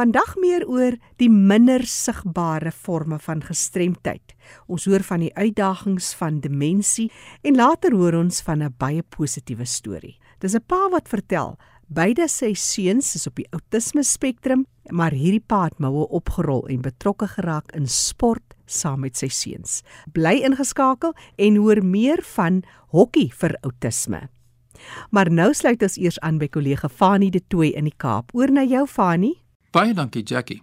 Vandag meer oor die minder sigbare forme van gestremdheid. Ons hoor van die uitdagings van demensie en later hoor ons van 'n baie positiewe storie. Dis 'n pa wat vertel beide sy seuns is op die outisme spektrum, maar hierdie pa het moue opgerol en betrokke geraak in sport saam met sy seuns. Bly ingeskakel en hoor meer van hokkie vir outisme. Maar nou sluit ons eers aan by kollega Fanie De Tooy in die Kaap. Oor na jou Fanie. Baie dankie Jackie.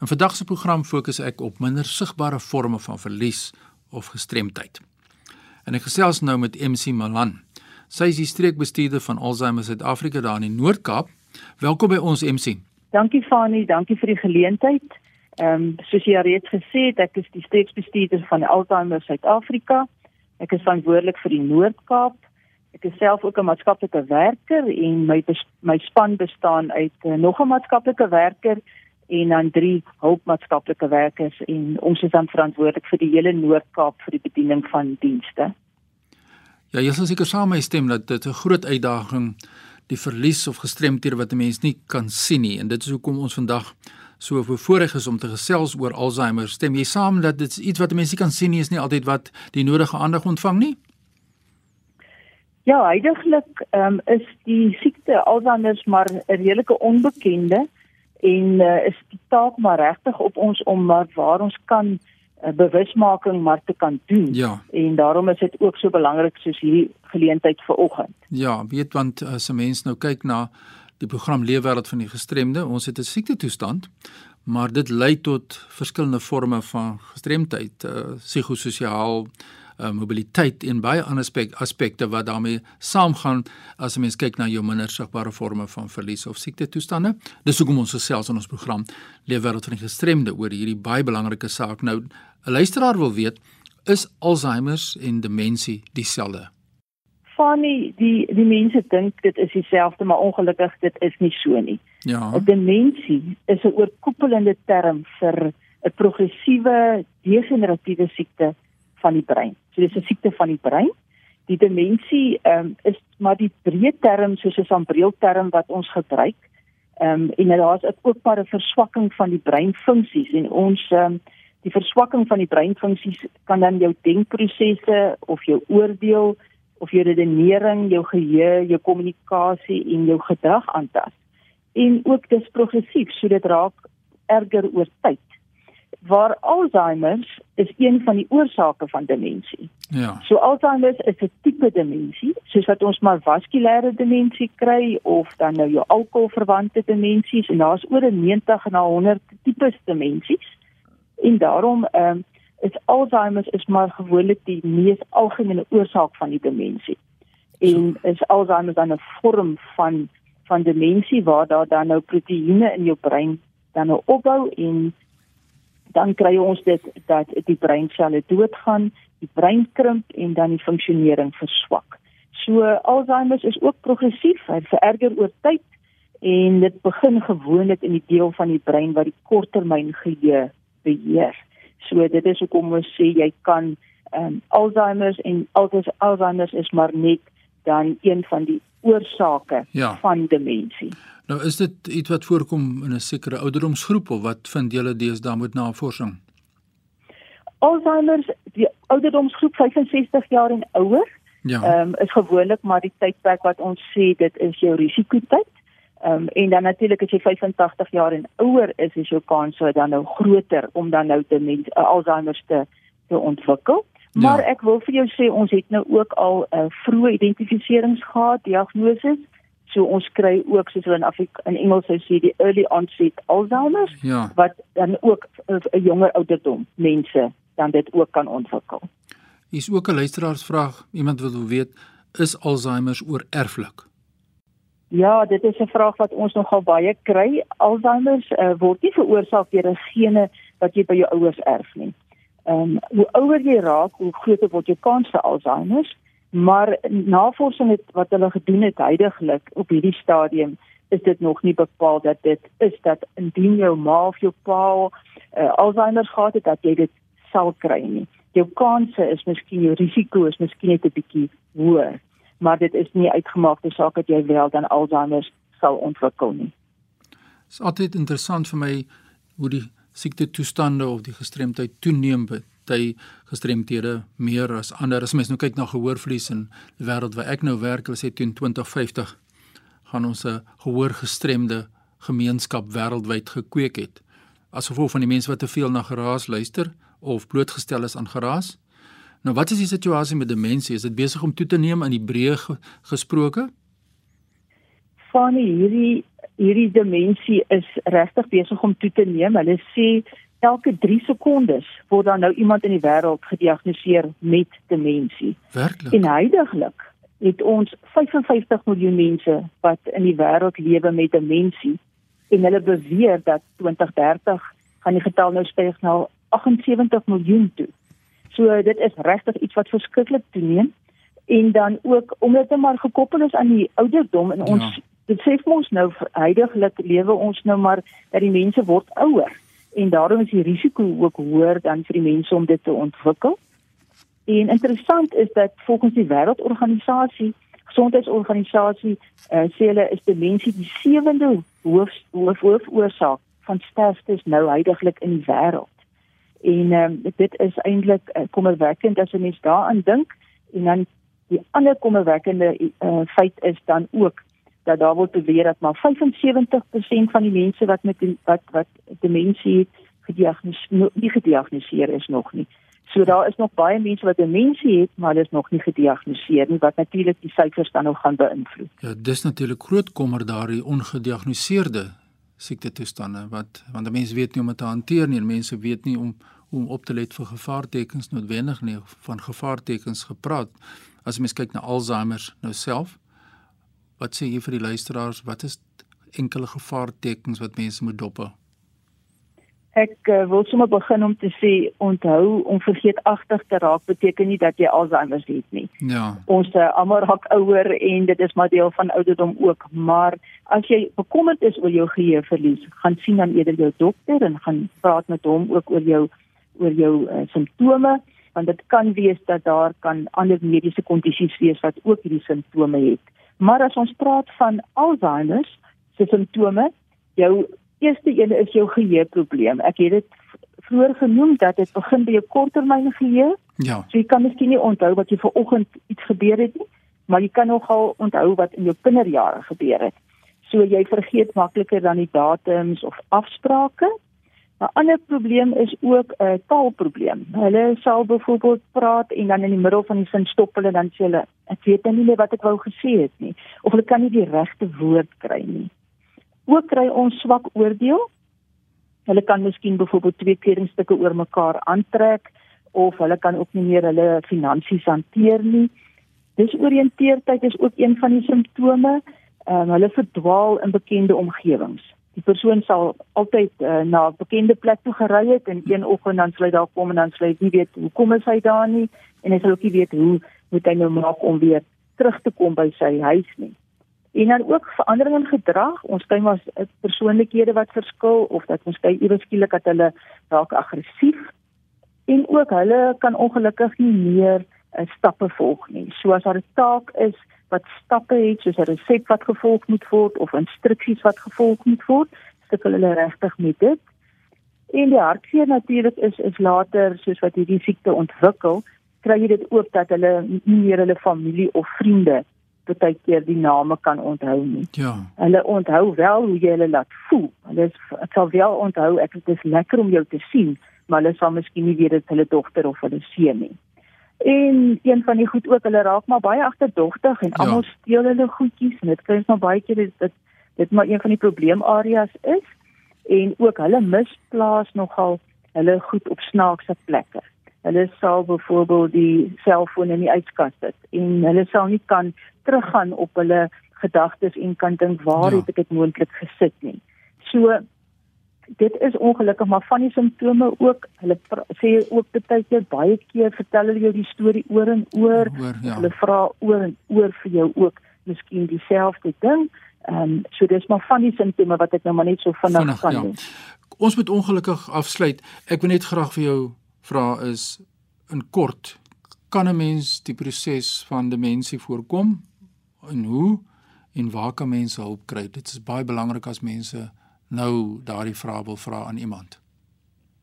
In vandag se program fokus ek op minder sigbare forme van verlies of gestremdheid. En ek gesels nou met MC Malan. Sy is die streekbestuurder van Alzheimer Suid-Afrika daar in die Noord-Kaap. Welkom by ons MC. Dankie Fanie, dankie vir die geleentheid. Ehm um, soos jy reeds gesê het, ek is die streekbestuurder van Alzheimer Suid-Afrika. Ek is verantwoordelik vir die Noord-Kaap Ek is self ook 'n maatskaplike werker en my my span bestaan uit uh, nog 'n maatskaplike werker en dan drie hulpmaatskaplike werkers en ons is dan verantwoordelik vir die hele Noord-Kaap vir die bediening van dienste. Ja, jy sal seker saam met my stem dat dit 'n groot uitdaging die verlies of gestremdhede wat 'n mens nie kan sien nie en dit is hoekom ons vandag so bevoorreg is om te gesels oor Alzheimer. Stem jy saam dat dit iets wat 'n mens nie kan sien nie is nie altyd wat die nodige aandag ontvang nie? Ja, heidaglik um, is die siekte Alzheimer maar 'n redelike onbekende en uh, is die taak maar regtig op ons om maar waar ons kan uh, bewusmaking maar te kan doen. Ja. En daarom is dit ook so belangrik soos hierdie geleentheid vir oggend. Ja, weet want as 'n mens nou kyk na die program Leefwêreld van die gestremde, ons het 'n siekte toestand, maar dit lei tot verskillende forme van gestremdheid, uh, psigososiaal uh, mobiliteit en baie ander aspek, aspekte wat daarmee saamgaan as 'n mens kyk na jou minder sigbare forme van verlies of siekte toestande. Dis hoekom ons gesels in ons program Leefwêreld van die gestremde oor hierdie baie belangrike saak. Nou 'n luisteraar wil weet, is Alzheimer en demensie dieselfde? Fanny, die die mense dink dit is dieselfde, maar ongelukkig dit is nie so nie. Ja. Demensie is 'n oorkoepelende term vir 'n progressiewe degeneratiewe siekte van die brein. So dis 'n siekte van die brein. Die demensie ehm um, is maar die breë term soos 'n sambreël term wat ons gebruik. Ehm um, en daar's ook maar 'n verswakking van die breinfunksies en ons ehm um, die verswakking van die breinfunksies kan dan jou denkprosesse of jou oordeel of jou redenering, jou geheue, jou kommunikasie en jou gedrag aantas. En ook dis progressief, so dit raak erger oor tyd waar Alzheimer is een van die oorsake van demensie. Ja. So Alzheimer is 'n tipe demensie, soos wat ons maar vaskulêre demensie kry of dan nou jou alkoholverwante demensies en daar's oor 90 na 100 tipes demensies. En daarom ehm um, is Alzheimer is maar gewoonlik die mees algemene oorsaak van die demensie. En so. is Alzheimer dan 'n vorm van van demensie waar daar dan nou proteïene in jou brein dan nou opbou en dan kry ons dit dat die breinselle doodgaan, die brein krimp en dan die funksionering verswak. So Alzheimer is ook progressief, hy vererger oor tyd en dit begin gewoonlik in die deel van die brein wat die korttermyn geheue beheer. So dit is hoekom ons sê jy kan um, Alzheimer en Alzheimer is maar net dan een van die oorsake ja. van demensie. Nou is dit iets wat voorkom in 'n sekere ouderdomsgroep of wat vind julle deesdae met navorsing? Alzheimer, die ouderdomsgroep 65 jaar en ouer, ja. ehm um, is gewoonlik maar die tydperk wat ons sê dit is jou risikotyd. Ehm um, en dan natuurlik as jy 85 jaar en ouer is, is jou kans so dan nou groter om dan nou te mens uh, Alzheimer te te ontwikkel. Maar ja. ek wil vir jou sê ons het nou ook al 'n uh, vroeë identifiserings gehad, diagnose. So ons kry ook soos hulle in Afrika in Engels sou sê die early onset Alzheimer ja. wat dan ook 'n jonger ouderdom mense dan dit ook kan ontwikkel. Is ook 'n luisteraarsvraag, iemand wil weet is Alzheimer oorerflik? Ja, dit is 'n vraag wat ons nogal baie kry. Alzheimer uh, word nie veroorsaak deur 'n gene wat jy by jou ouers erf nie. Ehm um, hoe ouer jy raak, hoe groter word jou kans vir Alzheimer. Maar navorsing het wat hulle gedoen het heidaglik op hierdie stadium is dit nog nie bepaal dat dit is dat indien jou ma of jou pa uh, Alzheimer gehad het dat jy dit sal kry nie. Jou kanse is miskien jou risiko is miskien net 'n bietjie hoër, maar dit is nie uitgemaakte saak dat jy wel dan Alzheimer sal ontwikkel nie. is altyd interessant vir my hoe die siekte toestande of die gestremdheid toeneem by gestremdhede meer as ander. As mens nou kyk na gehoorverlies in die wêreld waar ek nou werk, hulle sê teen 2050 gaan ons 'n gehoorgestremde gemeenskap wêreldwyd gekweek het. As gevolg van die mense wat te veel na geraas luister of blootgestel is aan geraas. Nou wat is die situasie met demensie? Is dit besig om toe te neem in die breë gesproke? Van hierdie hierdie demensie is regtig besig om toe te neem. Hulle sê elke 3 sekondes word daar nou iemand in die wêreld gediagnoseer met demensie. Werklik? En heidaglik het ons 55 miljoen mense wat in die wêreld lewe met demensie en hulle beweer dat 2030 gaan die getal nou styg na 78 miljoen toe. So dit is regtig iets wat verskriklik toeneem en dan ook omdat dit maar gekoppel is aan die ouderdom en ons ja. dit sê vir ons nou heidaglik lewe ons nou maar dat die mense word ouer en daarom is die risiko ook hoër dan vir die mense om dit te ontwikkel. En interessant is dat volgens die Wêreldorganisasie Gesondheidsorganisasie uh, sê hulle is demensie die sewende hoof hoofoorsaak van sterftes nou heidaglik in die wêreld. En um, dit is eintlik uh, kommerwekkend as 'n mens daaraan dink en dan die ander kommerwekkende uh, feit is dan ook dat daar word beweer dat maar 75% van die mense wat met wat wat demensie het gediagnoseer nie gediagnoseer is nog nie. So daar is nog baie mense wat demensie het, maar hulle is nog nie gediagnoseer nie wat natuurlik die syfers dan nog gaan beïnvloed. Ja, dis natuurlik groot kommer daardie ongediagnoseerde siekte toestande wat want mense weet nie hoe om dit te hanteer nie. Mense weet nie om om op te let vir gevaartekens noodwendig nie van gevaartekens gepraat. As mens kyk na Alzheimer nou self, wat sê jy vir die luisteraars, wat is enkele gevaartekens wat mense moet dop? Ek uh, wil sommer begin om te sê onthou om vergeetagtig te raak beteken nie dat jy Alzheimer het nie. Ja. Ons uh, almal raak ouer en dit is maar deel van ouderdom ook, maar as jy bekommerd is oor jou geheueverlies, gaan sien dan eerder jou dokter en gaan praat met hom ook oor jou oor jou uh, simptome want dit kan wees dat daar kan ander mediese kondisies wees wat ook hierdie simptome het. Maar as ons praat van Alzheimer se simptome, jou eerste een is jou geheueprobleem. Ek het dit vroeër genoem dat dit begin by 'n korttermyn geheue. Ja. So jy kan miskien nie onthou wat jy vanoggend iets gebeur het nie, maar jy kan nogal onthou wat in jou kinderjare gebeur het. So jy vergeet makliker dan die datums of afsprake. 'n Ander probleem is ook 'n uh, taalprobleem. Hulle sal byvoorbeeld praat en dan in die middel van die sin stop hulle dan sê hulle ek weet nou nie meer wat ek wou gesê het nie of hulle kan nie die regte woord kry nie. Ook kry ons swak oordeel. Hulle kan miskien byvoorbeeld twee kledingstukke oor mekaar aantrek of hulle kan ook nie meer hulle finansies hanteer nie. Disoriënteerdheid is ook een van die simptome. Um, hulle verdwaal in bekende omgewings. Die persoon sal altyd uh, na 'n bekende plek toe gery het en een oggend dan sê hy daar kom en dan sê hy nie weet hoekom is hy daar nie en hy sal ook nie weet hoe moet hy nou maak om weer terug te kom by sy huis nie. En dan ook verandering in gedrag. Ons kyk maar persoonlikhede wat verskil of dat ons kyk iewers skielik dat hulle raak aggressief en ook hulle kan ongelukkig nie meer uh, stappe volg nie. So as daar 'n taak is wat stappe het, soos 'n resep wat gevolg moet word of instruksies wat gevolg moet word, sukkel hulle regtig met dit. En die hartseer natuurlik is is later soos wat hierdie siekte ontwikkel, kry jy dit ook dat hulle nie meer hulle familie of vriende baie keer die name kan onthou nie. Ja. Hulle onthou wel hoe jy hulle laat voel. Hulle sal wel onthou ek dit is lekker om jou te sien, maar hulle sal miskien nie weet dit hulle dogter of hulle seun nie. En een van die goed ook, hulle raak maar baie agterdogtig en ja. almal steel hulle goedjies en dit kry ons maar baie keer dit dit dit maar een van die probleemareas is en ook hulle misplaas nogal hulle goed op snaakse plekke. Hulle sal byvoorbeeld die selfoon in die yskas sit en hulle sal nie kan teruggaan op hulle gedagtes en kan dink waar ja. het ek dit moontlik gesit nie. So dit is ongelukkig maar van die simptome ook hulle sê ook baie keer baie keer vertel hulle jou die storie oor en oor. oor ja. Hulle vra oor en oor vir jou ook miskien dieselfde ding. Ehm um, so dis maar van die simptome wat ek nou maar net so vinnig kan ja. doen. Ons moet ongelukkig afsluit. Ek wil net graag vir jou vra is in kort kan 'n mens die proses van demensie voorkom en hoe en waar kan mense hulp kry? Dit is baie belangrik as mense nou daardie vraag wil vra aan iemand?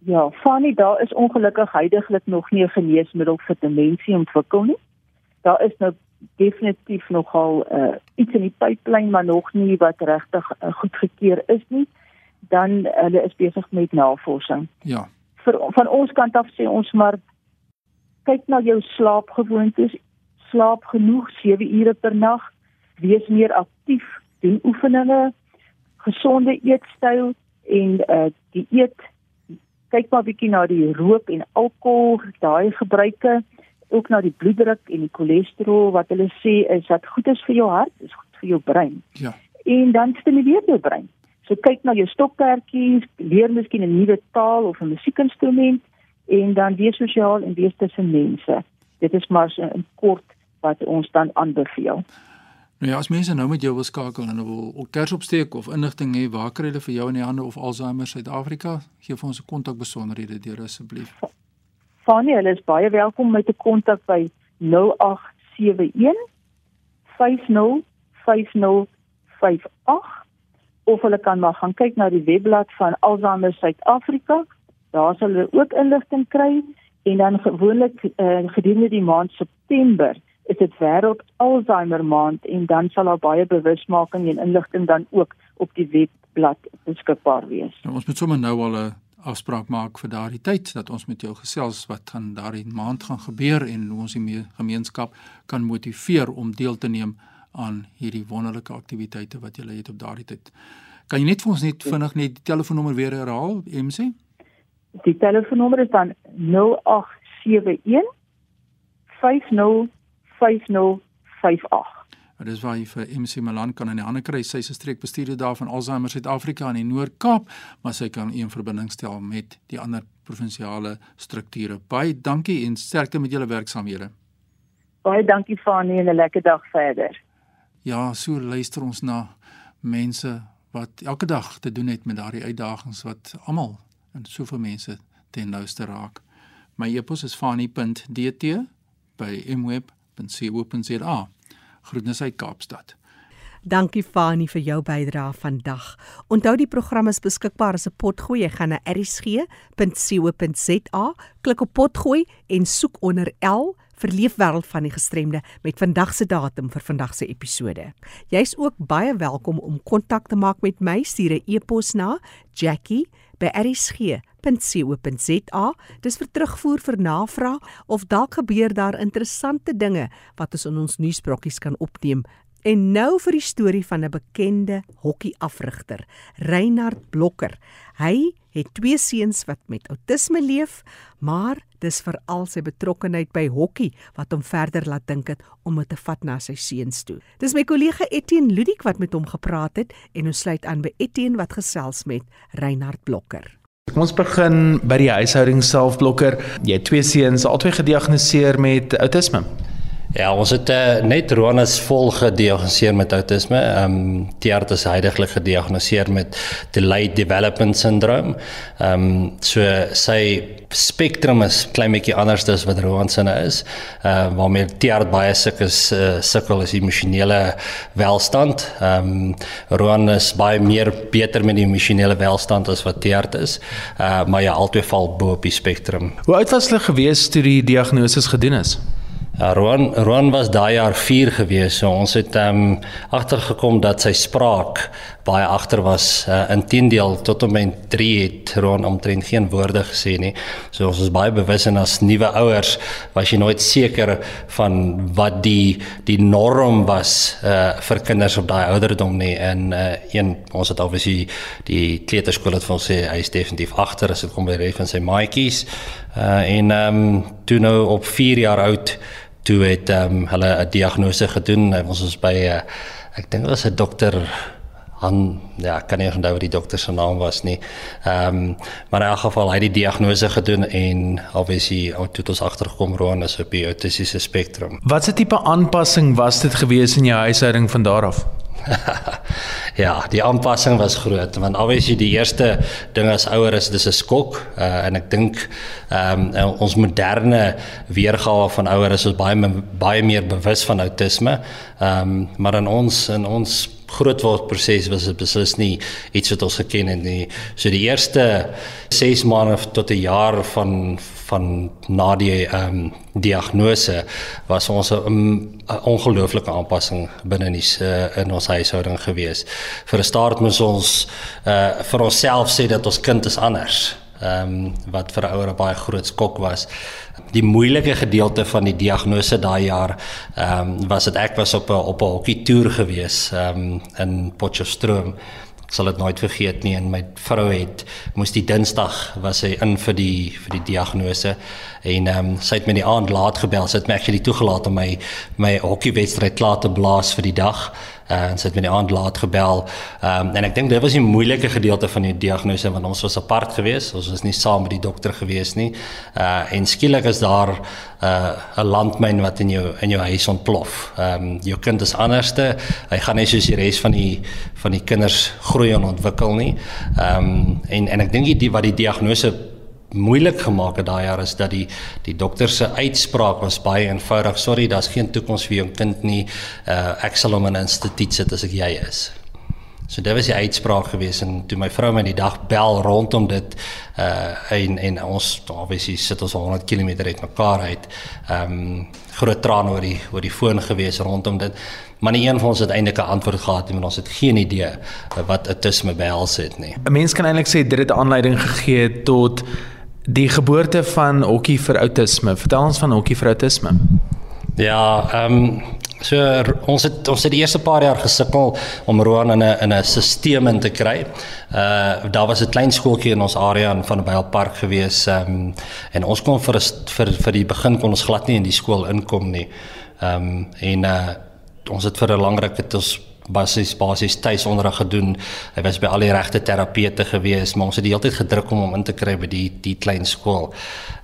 Ja, Fanny, daar is ongelukkig heidaglik nog nie 'n geneesmiddel vir demensie ontwikkel nie. Daar is nou definitief nogal uh, iets in die pipeline maar nog nie wat regtig uh, goedgekeur is nie. Dan hulle is besig met navorsing. Ja. Vir van ons kant af sê ons maar kyk na jou slaapgewoontes. Slaap genoeg 7 ure per nag. Wees meer aktief, doen oefeninge, gesonde eetstyl en uh, die eet kyk maar bietjie na die rook en alkohol, daai gebruike, ook na die bloeddruk en die cholesterol wat hulle sê is dat goed is vir jou hart, is goed vir jou brein. Ja. En dan stimuleer jou brein. So kyk na jou stokperdjies, leer miskien 'n nuwe taal of 'n musiekinstrument en dan wees sosiaal en wees tussen mense. Dit is maar so 'n kort wat ons dan aanbeveel. Nou ja, as mense nou met jou wil skakel en wil ook kers opsteek of inligting hê, waar kry hulle vir jou in die hande of Alzheimer Suid-Afrika? Gee vir ons 'n kontakbesonderhede deur asseblief. Fanie, hulle is baie welkom met 'n kontak by 0871 50 5058 of hulle kan maar gaan kyk na die webblad van Alzheimer Suid-Afrika. Daar sal hulle ook inligting kry en dan gewoonlik uh, gedurende die maand September is dit wêreld Alzheimer maand en dan sal daar baie bewusmaking en inligting dan ook op die webblad beskikbaar wees. Nou, ons moet sommer nou al 'n afspraak maak vir daardie tyd dat ons met jou gesels wat gaan daardie maand gaan gebeur en hoe ons die gemeenskap kan motiveer om deel te neem aan hierdie wonderlike aktiwiteite wat julle het op daardie tyd. Kan jy net vir ons net vinnig net die telefoonnommer weer herhaal, MC? Die telefoonnommer is dan 0871 50 5058. Dit is waar jy vir MC Malan kan in die hande kry. Sy is streekbestuurder daar van Alzheimer Suid-Afrika in die Noord-Kaap, maar sy kan een verbinding stel met die ander provinsiale strukture. Baie dankie en sterkte met julle werksaamhede. Baie dankie Fanie en 'n lekker dag verder. Ja, so luister ons na mense wat elke dag te doen het met daardie uitdagings wat almal en soveel mense ten nouste raak. My e-pos is fanie.dt by mweb.com www.co.za. Groetnisse uit Kaapstad. Dankie Fani vir jou bydrae vandag. Onthou die program is beskikbaar as 'n potgooi. Jy gaan na erisg.co.za, klik op potgooi en soek onder L vir Leefwêreld van die Gestremde met vandag se datum vir vandag se episode. Jy's ook baie welkom om kontak te maak met my. Stuur 'n e-pos na jackie@rsg.co.za. Dis vir terugvoer vir navraag of dalk gebeur daar interessante dinge wat ons in ons nuusbrokkies kan opneem. En nou vir die storie van 'n bekende hokkieafrigter, Reinhard Blokker. Hy het twee seuns wat met outisme leef, maar dis veral sy betrokkeheid by hokkie wat hom verder laat dink het om dit te vat na sy seuns toe. Dis my kollega Etienne Ludik wat met hom gepraat het en ons sluit aan by Etienne wat gesels met Reinhard Blokker. Kom ons begin by die huishouding self Blokker. Jy het twee seuns, albei gediagnoseer met outisme. Ja, ons het uh, net Ronus vol gediagnoseer met autisme. Ehm um, Tiart is heidaglik gediagnoseer met delayed development syndroom. Ehm um, so sy spektrum is klein bietjie anders as wat Ronus se is. Uh waarmee Tiart baie sukkel is uh, sukkel is emosionele welstand. Ehm um, Ronus baie meer beter met die emosionele welstand as wat Tiart is. Uh maar ja, albei val bo op die spektrum. Hoe oud was hulle gewees toe die diagnose gedoen is? Ja, Roan Roan was daai jaar 4 gewees. So ons het ehm um, agtergekom dat sy spraak baie agter was. Uh, Inteendeel tot om in 3 het Roan omtrent geen woorde gesê nie. So ons is baie bewus en as nuwe ouers was jy nooit seker van wat die die norm was uh vir kinders op daai ouderdom nie. En uh een ons het obviously die kleuterskool het vir ons sê hy is definitief agter as dit kom by reg van sy maatjies. Uh en ehm um, toe nou op 4 jaar oud toe het um, hulle 'n diagnose gedoen. Ons was by 'n uh, ek dink dit was 'n dokter han ja, kan nie onthou wat die dokter se naam was nie. Ehm um, maar in elk geval hy het die diagnose gedoen en obviously het ons agtergekom Roan is op die autistiese spektrum. Wat 'n tipe aanpassing was dit gewees in jou huishouding van daar af? ja, die aanpassing was groot want obviously die eerste ding as ouer is dis 'n skok uh, en ek dink um, ons moderne weergawe van ouer is ons baie baie meer bewus van outisme. Ehm um, maar in ons in ons grootword proses was dit beslis nie iets wat ons geken het nie. So die eerste 6 maande tot 'n jaar van van na die ehm um, diagnose was ons 'n um, ongelooflike aanpassing binne in die uh, in ons huishouding gewees. Vir 'n start moes ons uh vir onsself sê dat ons kind is anders. Ehm um, wat vir 'n ouer 'n baie groot skok was. Die moeilike gedeelte van die diagnose daai jaar ehm um, was dit ek was op 'n op 'n hokkie toer gewees ehm um, in Potchefstroom. Sal dit nooit vergeet nie en my vrou het moes die Dinsdag was sy in vir die vir die diagnose. En ehm um, sy het my die aand laat gebel sy het my actually toegelaat om my my hokkiewedstryd klaar te blaas vir die dag uh, en sy het my die aand laat gebel. Ehm um, en ek dink dit was die moeilike gedeelte van die diagnose want ons was apart geweest. Ons was nie saam met die dokter geweest nie. Uh en skielik is daar 'n uh, landmyn wat in jou in jou huis ontplof. Ehm um, jou kind is anderste. Hy gaan nie soos die res van die van die kinders groei en ontwikkel nie. Ehm um, en en ek dink die wat die diagnose moeilik gemaak het daai jaar is dat die die dokter se uitspraak was baie eenvoudig. Sorry, daar's geen toekoms vir jou kind nie. Uh ek sal hom in 'n instituut sit as ek jy is. So dit was die uitspraak gewees en toe my vrou my die dag bel rondom dit uh en en ons obviously sit ons 100 km uit mekaar uit. Ehm um, groot trane oor die oor die foon gewees rondom dit. Maar nie een van ons het eintlik 'n antwoord gehad nie, want ons het geen idee wat autisme behels het nie. 'n Mens kan eintlik sê dit het aanleiding gegee tot die geboorte van hokkie vir outisme. Vertel ons van hokkie vir outisme. Ja, ehm um, so ons het ons het die eerste paar jaar gesukkel om Roan in 'n in 'n stelsel in te kry. Uh daar was 'n klein skooltjie in ons area in van Byl Park gewees. Ehm um, en ons kon vir vir vir die begin kon ons glad nie in die skool inkom nie. Ehm um, en uh ons het vir 'n lang ruk het ons basies basies tuisonderrig gedoen. Hy was by al die regte terapeute gewees, maar ons het die hele tyd gedruk om hom in te kry by die die klein skool.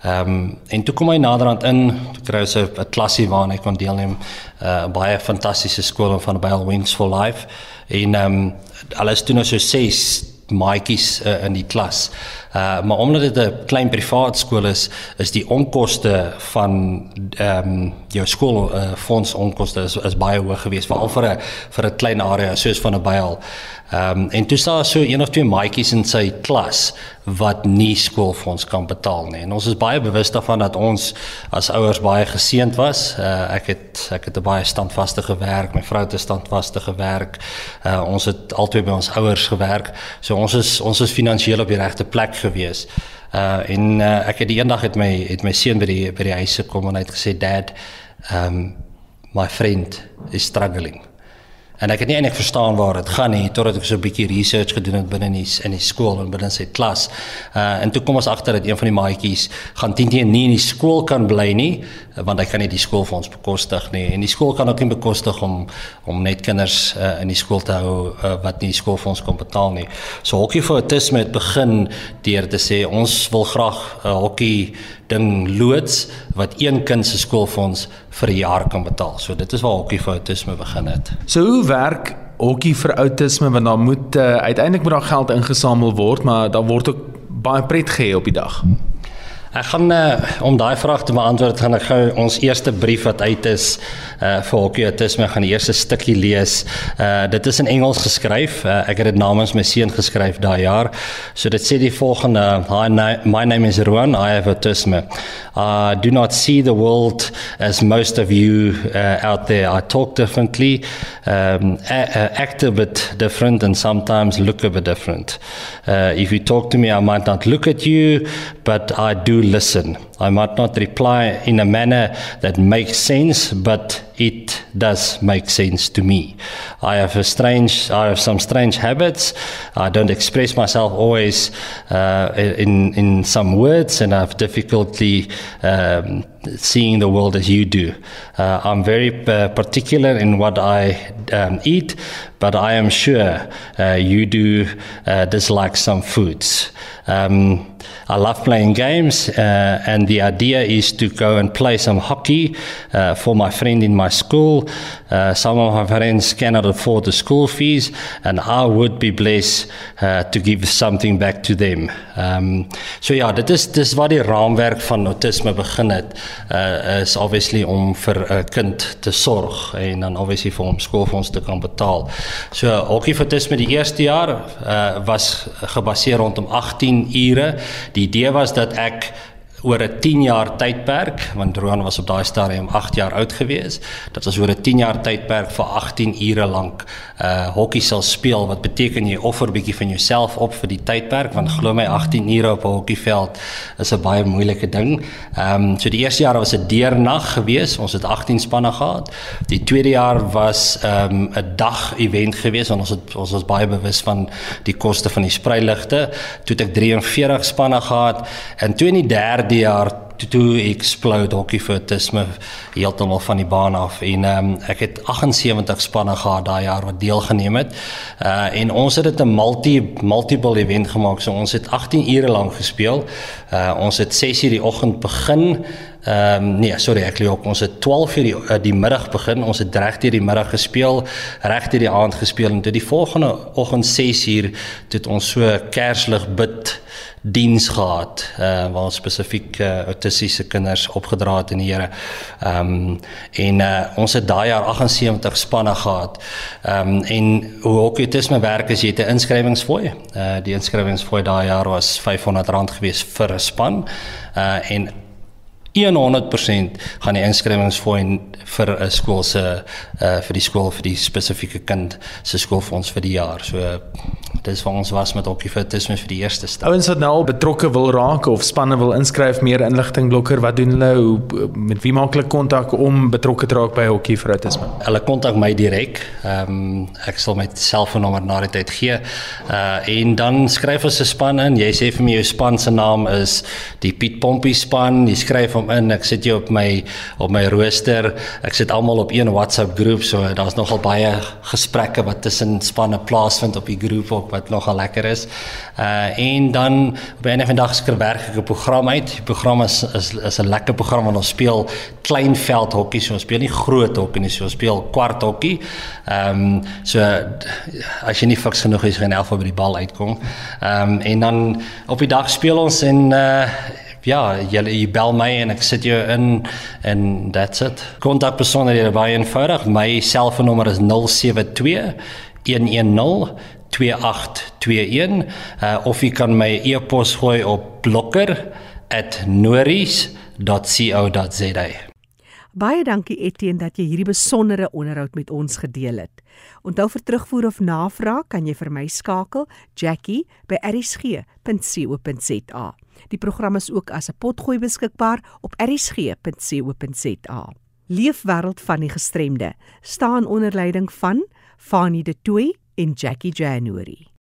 Ehm um, en toe kom hy naderhand in, toe kry hy 'n klasie waarna hy kon deelneem. 'n uh, Baie fantastiese skool van Bell Wings for Life. En ehm um, alles toe nou so 6 maatjies uh, in die klas. Uh maar omdat dit 'n klein privaat skool is, is die onkoste van ehm um, jou skool uh, fonds onkoste is, is baie hoog geweest veral vir 'n vir 'n klein area soos van 'n byl. Ehm um, en toe staan so een of twee maatjies in sy klas wat nie skoolfonds kan betaal nie. En ons is baie bewus daarvan dat ons as ouers baie geseënd was. Uh, ek het ek het baie standvaste gewerk, my vrou het 'n standvaste gewerk. Uh, ons het altyd by ons ouers gewerk. So ons is ons is finansiëel op die regte plek gewees. Uh en uh, ek het die eendag het my het my seun by die by die huis gekom en hy het gesê dad, um my friend is struggling. En ek het nie eintlik verstaan waar dit gaan nie totdat ek so 'n bietjie research gedoen het binne in die in die skool en binne sy klas. Uh en toe kom ons agter dat een van die maatjies gaan teen teen nie in die skool kan bly nie want hy kan nie die skool vir ons bekostig nie en die skool kan ook nie bekostig om om net kinders uh, in die skool te hou uh, wat nie skool vir ons kan betaal nie. So hokkie vir autisme het begin deur te sê ons wil graag 'n uh, hokkie ding loods wat een kind se skoolfonds vir 'n jaar kan betaal. So dit is waar hokkie vir autisme begin het. So hoe werk hokkie vir autisme want dan moet uh, uiteindelik moet daar geld ingesamel word, maar daar word ook baie pret gehê op die dag. Ek gaan uh, om daai vraag te beantwoord gaan ek gou ons eerste brief wat uit is uh vir hokieautisme gaan die eerste stukkie lees. Uh dit is in Engels geskryf. Uh, ek het dit namens my seun geskryf daai jaar. So dit sê die volgende: Hi, my name is Rowan. I have autism. I do not see the world as most of you uh, out there. I talk differently, um, act a bit different, and sometimes look a bit different. Uh, if you talk to me, I might not look at you, but I do listen. I might not reply in a manner that makes sense, but it does make sense to me. I have a strange, I have some strange habits. I don't express myself always uh, in in some words, and I have difficulty um, seeing the world as you do. Uh, I'm very uh, particular in what I um, eat, but I am sure uh, you do uh, dislike some foods. Um, I love playing games, uh, and the idea is to go and play some hockey uh, for my friend in my school. Uh, some of my friends cannot afford the school fees, and I would be blessed uh, to give something back to them. Um, so ja, dit is dis wat die raamwerk van autisme begin het. Uh, is obviously om vir 'n kind te sorg en dan obviously vir hom skoolfonds te kan betaal. So hockey vir autisme die eerste jaar uh, was gebaseer rondom 18 ure. Die idee was dat ek oor 'n 10 jaar tydperk want Roan was op daai stadium 8 jaar oud gewees dat ons oor 'n 10 jaar tydperk vir 18 ure lank uh hokkie sal speel wat beteken jy offer bietjie van jouself op vir die tydperk want glo my 18 ure op 'n hokkieveld is 'n baie moeilike ding. Ehm um, so die eerste jaar was 'n deernag gewees. Ons het 18 spanne gehad. Die tweede jaar was ehm um, 'n dag event gewees want ons het ons was baie bewus van die koste van die spreiligte. Toe het ek 43 spanne gehad en toe in die derde jaar toe explode hockey vir autisme heeltemal van die baan af en um, ek het 78 spanne gehad daai jaar wat deelgeneem het. Uh en ons het dit 'n multi multiple event gemaak. So ons het 18 ure lank gespeel. Uh ons het 6 uur die oggend begin. Ehm um, nee, sorry, ek lieg op. Ons het 12 uur die, uh, die middag begin. Ons het reg deur die middag gespeel, reg deur die aand gespeel en toe die volgende oggend 6 uur het ons so kerslig bid diens gehad uh waar spesifiek uh, autistiese kinders opgedra het in die Here. Ehm um, en uh ons het daai jaar 78 spanne gehad. Ehm um, en hoe ook autisme werk is jy 'n inskrywingsfooi. Uh die inskrywingsfooi daai jaar was R500 gewees vir 'n span. Uh en 100% gaan die inskrywingsfooi vir 'n skool se uh vir die skool vir die spesifieke kind se skoolfonds vir die jaar. So dis waar ons was met hokkie vir die eerste stap. Ouens wat nou al betrokke wil raak of spanne wil inskryf, meer inligting blokker, wat doen hulle? Hoe met wie maak hulle kontak om betrokke te raak by autisme? Hulle kontak my direk. Ehm um, ek sal my selfoonnommer na die tyd gee. Uh en dan skryf ons 'n span in. Jy sê vir my jou span se naam is die Piet Pompie span. Jy skryf hom in. Ek sit jou op my op my rooster. Ek sit almal op een WhatsApp groep, so daar's nogal baie gesprekke wat tussen spanne plaasvind op die groep ook wat nogal lekker is. Uh en dan op 'n vandag skryf werk ek 'n program uit. Die program is is is 'n lekker program want ons speel klein veld hokkie, so ons speel nie groot hokkie nie, so ons speel kwart hokkie. Ehm um, so as jy nie fiks genoeg is, gaan elf by die bal uitkom. Ehm um, en dan op die dag speel ons en uh ja, jy, jy bel my en ek sit jou in en that's it. Kontak besonderhede baie eenvoudig. My selfoonnommer is 072 110 2821 uh, of jy kan my e-pos gooi op blokker@noris.co.za. Baie dankie Etienne dat jy hierdie besondere onderhoud met ons gedeel het. Onthou vir terugvoer of navraag kan jy vir my skakel Jackie by erisg.co.za. Die program is ook as 'n potgooi beskikbaar op erisg.co.za. Leefwêreld van die gestremde staan onder leiding van Fanie De Tooy en Jackie January.